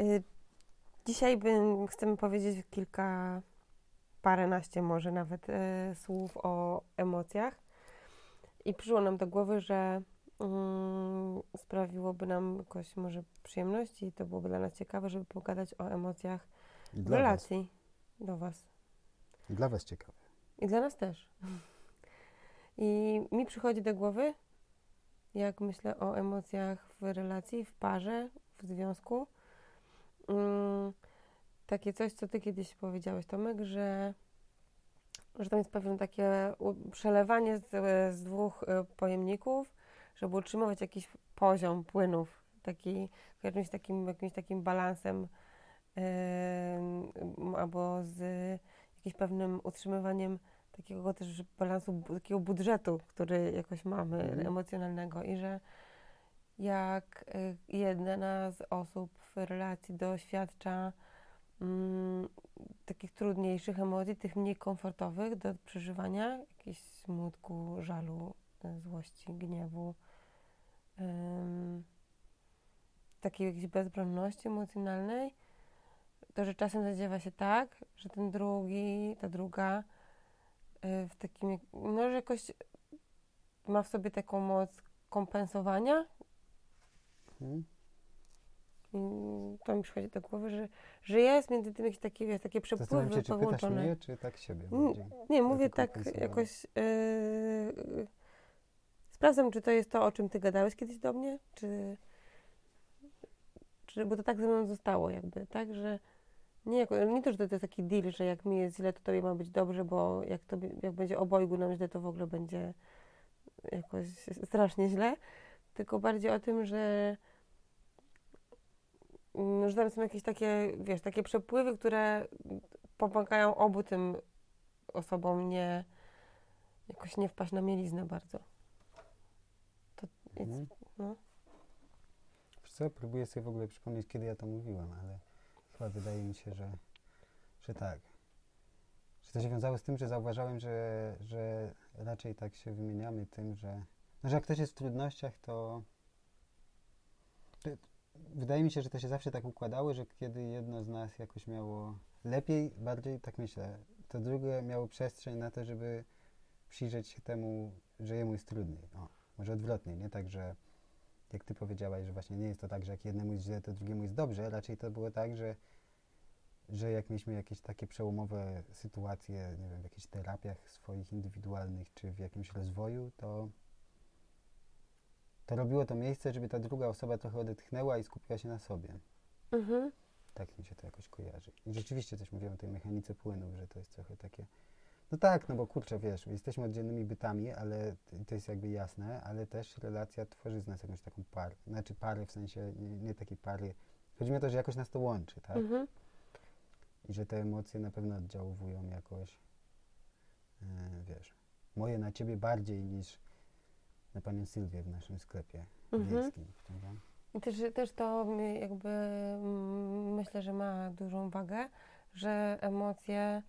Y, Dzisiaj bym, chcemy powiedzieć kilka, paręnaście może nawet y, słów o emocjach. I przyszło nam do głowy, że mm, sprawiłoby nam jakoś może przyjemność i to byłoby dla nas ciekawe, żeby pogadać o emocjach I w dla was. relacji do Was. I dla was ciekawe. I dla nas też. I mi przychodzi do głowy, jak myślę o emocjach w relacji, w parze, w związku, mm, takie coś, co ty kiedyś powiedziałeś, Tomek, że, że tam jest pewne takie przelewanie z, z dwóch y, pojemników, żeby utrzymywać jakiś poziom płynów, taki, jakimś takim, jakimś takim balansem ym, albo z jakimś pewnym utrzymywaniem takiego też balansu, takiego budżetu, który jakoś mamy Mhm. emocjonalnego i że jak y, jedna z osób w relacji doświadcza mm, takich trudniejszych emocji, tych mniej komfortowych do przeżywania, jakiejś smutku, żalu, y, złości, gniewu, ym, takiej jakiejś bezbronności emocjonalnej, to że czasem zadziewa się tak, że ten drugi, ta druga y, w takim, no, że jakoś ma w sobie taką moc kompensowania. Hmm? I to mi przychodzi do głowy, że, że jest między tym jakieś takie, wiesz, takie przepływy się, czy połączone. mnie, czy tak siebie Mm, bardziej. Nie, mówię tak jakoś. Yy, sprawdzam, czy to jest to, o czym ty gadałeś kiedyś do mnie, czy, czy. Bo to tak ze mną zostało, jakby, tak, że. Nie, jako, nie to, że to jest taki deal, że jak mi jest źle, to tobie ma być dobrze, bo jak, tobie, jak będzie obojgu nam źle, to w ogóle będzie jakoś strasznie źle. Tylko bardziej o tym, że, mm, że tam są jakieś takie, wiesz, takie przepływy, które pomagają obu tym osobom nie jakoś nie wpaść na mieliznę bardzo. To jest, Mhm. no. Wiesz co, próbuję sobie w ogóle przypomnieć, kiedy ja to mówiłem, ale chyba wydaje mi się, że, że tak. Że to się wiązało z tym, że zauważałem, że, że raczej tak się wymieniamy tym, że, no, że jak ktoś jest w trudnościach, to wydaje mi się, że to się zawsze tak układało, że kiedy jedno z nas jakoś miało lepiej, bardziej, tak myślę, to drugie miało przestrzeń na to, żeby przyjrzeć się temu, że jemu jest trudniej. O, może odwrotnie, nie tak, że jak ty powiedziałaś, że właśnie nie jest to tak, że jak jednemu jest źle, to drugiemu jest dobrze. Raczej to było tak, że, że jak mieliśmy jakieś takie przełomowe sytuacje, nie wiem, w jakichś terapiach swoich indywidualnych, czy w jakimś rozwoju, to, to robiło to miejsce, żeby ta druga osoba trochę odetchnęła i skupiła się na sobie. Mhm. Tak mi się to jakoś kojarzy. I rzeczywiście coś mówiłem o tej mechanice płynów, że to jest trochę takie. No tak, no bo kurczę, wiesz, jesteśmy oddzielnymi bytami, ale to jest jakby jasne, ale też relacja tworzy z nas jakąś taką parę. Znaczy parę w sensie nie, nie takiej pary. Chodzi mi o to, że jakoś nas to łączy, tak? Mhm. I że te emocje na pewno oddziaływują jakoś, e, wiesz, moje na ciebie bardziej niż na panią Sylwię w naszym sklepie Mhm. wiejskim, prawda? Też, też to jakby mm, myślę, że ma dużą wagę, że emocje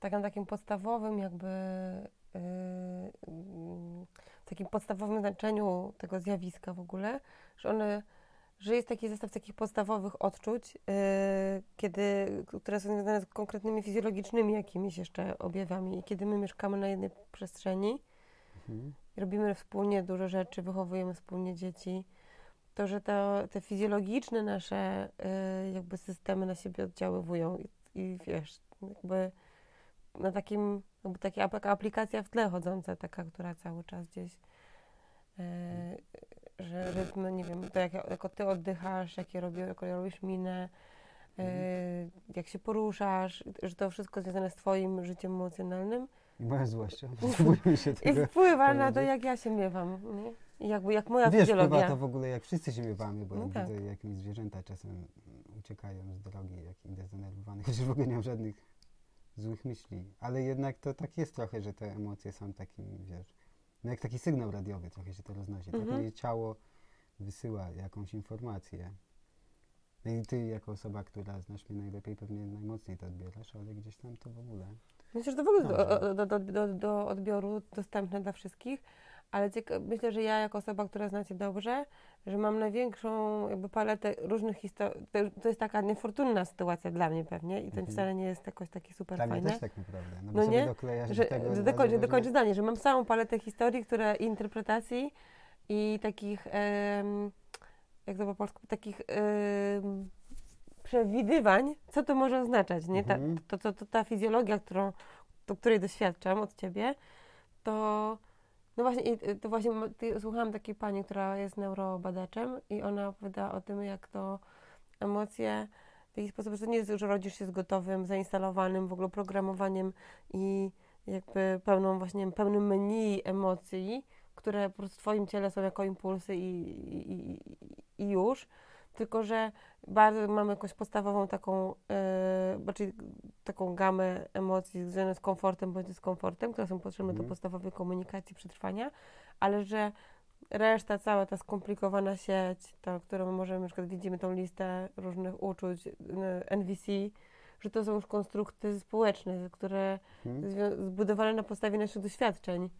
tak na takim podstawowym jakby yy, w takim podstawowym znaczeniu tego zjawiska w ogóle, że one że jest taki zestaw takich podstawowych odczuć, yy, kiedy, które są związane z konkretnymi fizjologicznymi jakimiś jeszcze objawami. I kiedy my mieszkamy na jednej przestrzeni, Mhm. Robimy wspólnie dużo rzeczy, wychowujemy wspólnie dzieci, to, że to, te fizjologiczne nasze y, jakby systemy na siebie oddziaływują i, i wiesz, jakby na takim, jakby taka, taka aplikacja w tle chodząca, taka, która cały czas gdzieś y, że rytmy, nie wiem, to jak, jako ty oddychasz, jakie robi, jaką robisz minę, y, jak się poruszasz, że to wszystko związane z twoim życiem emocjonalnym I moją złością. Spróbujmy się i tego wpływa na to, jak ja się miewam. Nie? I jakby, jak moja Wiesz, fizjologia. wpływa to w ogóle jak wszyscy się miewamy, bo No jak tak. widzę, jak mi zwierzęta czasem uciekają z drogi, jak idę zdenerwowany, chociaż w ogóle nie mam żadnych złych myśli. Ale jednak to tak jest trochę, że te emocje są takim, wiesz, no jak taki sygnał radiowy trochę się to roznosi. Tak Mhm. moje ciało wysyła jakąś informację. No i ty jako osoba, która znasz mnie najlepiej, pewnie najmocniej to odbierasz, ale gdzieś tam to w ogóle. Myślę, że to w ogóle do, do, do, do, odbioru dostępne dla wszystkich, ale myślę, że ja jako osoba, która zna Cię dobrze, że mam największą jakby paletę różnych historii. To, jest taka niefortunna sytuacja dla mnie pewnie i to Mhm. wcale nie jest jakoś takie super Dla mnie fajne. też tak naprawdę. No, No nie? że, do tego że dokończę, zdanie, że mam całą paletę historii, które interpretacji i takich, em, jak to po polsku, takich em, przewidywań, co to może oznaczać, nie? Ta, Mhm. to, to, to, ta fizjologia, którą, to, której doświadczam od ciebie, to no właśnie, to właśnie słuchałam takiej pani, która jest neurobadaczem i ona opowiada o tym, jak to emocje w taki sposób, że to nie jest, że rodzisz się z gotowym, zainstalowanym w ogóle programowaniem i jakby pełną właśnie, pełnym menu emocji, które po prostu w twoim ciele są jako impulsy i, i, i, i już, tylko że bardzo mamy jakąś podstawową taką, yy, czyli taką gamę emocji związaną z komfortem bądź dyskomfortem, które są potrzebne do Mhm. podstawowej komunikacji, przetrwania, ale że reszta, cała ta skomplikowana sieć, ta, którą możemy, na przykład widzimy tą listę różnych uczuć, NVC, że to są już konstrukty społeczne, które Mhm. zbudowane na podstawie naszych doświadczeń,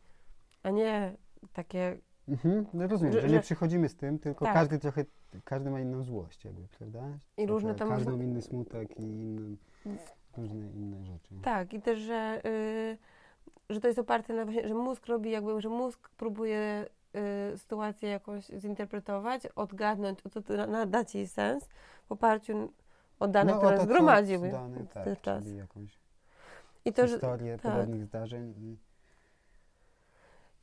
a nie takie Mhm. No rozumiem, Że- że, nie przychodzimy z tym, tylko Tak. każdy trochę, każdy ma inną złość jakby, prawda? I różne Trochę tam Każdy można- ma inny smutek i inny, różne inne rzeczy. Tak, i też, że, y, że to jest oparte na właśnie, że mózg robi jakby, że mózg próbuje y, sytuację jakąś zinterpretować, odgadnąć, o co to nadać jej sens w oparciu o dane, no, które to, zgromadził Dane, tak, czas. jakąś I to, że, historię tak. podobnych zdarzeń i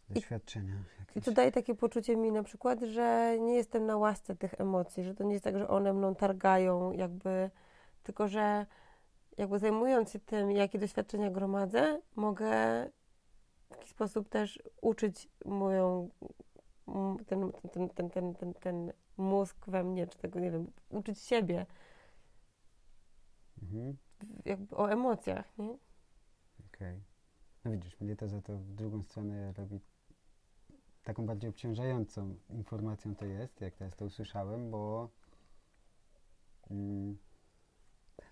Doświadczenia. I to daje takie poczucie mi na przykład, że nie jestem na łasce tych emocji, że to nie jest tak, że one mną targają, jakby, tylko że jakby zajmując się tym, jakie doświadczenia gromadzę, mogę w jakiś sposób też uczyć moją, ten, ten, ten, ten, ten, ten mózg we mnie, czy tego, nie wiem, uczyć siebie Mhm. jakby o emocjach, nie? Okej. No widzisz, mnie to za to w drugą stronę robi taką bardziej obciążającą informacją to jest, jak teraz to usłyszałem, bo mm,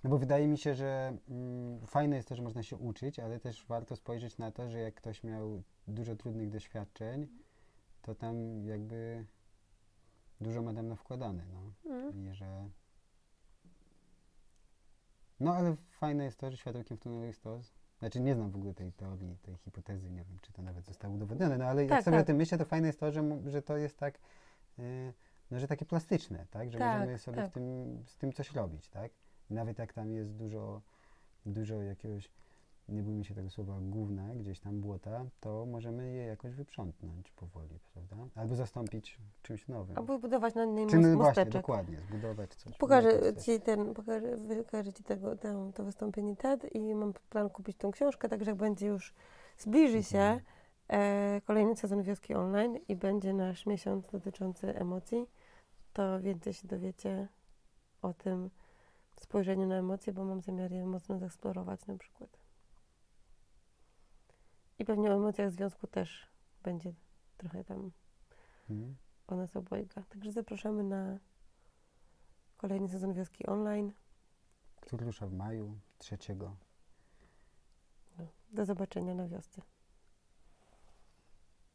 no bo wydaje mi się, że mm, fajne jest to, że można się uczyć, ale też warto spojrzeć na to, że jak ktoś miał dużo trudnych doświadczeń, to tam jakby dużo ma tam wkładane, no. Mm. I że... No ale fajne jest to, że światełkiem w tunelu jest to, znaczy nie znam w ogóle tej teorii, tej hipotezy, nie wiem, czy to nawet zostało udowodnione, no ale jak Tak, sobie tak. o tym myślę, to fajne jest to, że, że to jest tak, yy, no że takie plastyczne, tak, że Tak, możemy sobie tak. w tym, z tym coś robić, tak. Nawet jak tam jest dużo, dużo jakiegoś, nie bójmy się tego słowa, gówna, gdzieś tam błota, to możemy je jakoś wyprzątnąć powoli, prawda? Albo zastąpić czymś nowym. Albo budować na niej Czy no właśnie, dokładnie, zbudować coś. Pokażę. Ci ten, pokażę, Ci tego, tę, to wystąpienie TED i mam plan kupić tą książkę, także jak będzie już, zbliży się Mhm. e, kolejny sezon Wioski Online i będzie nasz miesiąc dotyczący emocji, to więcej się dowiecie o tym spojrzeniu na emocje, bo mam zamiar je mocno zeksplorować na przykład. I pewnie o emocjach związku też będzie trochę tam Mhm. o nas obojga. Także zapraszamy na kolejny sezon Wioski Online. Który rusza w maju, trzeciego. Do zobaczenia na wiosce.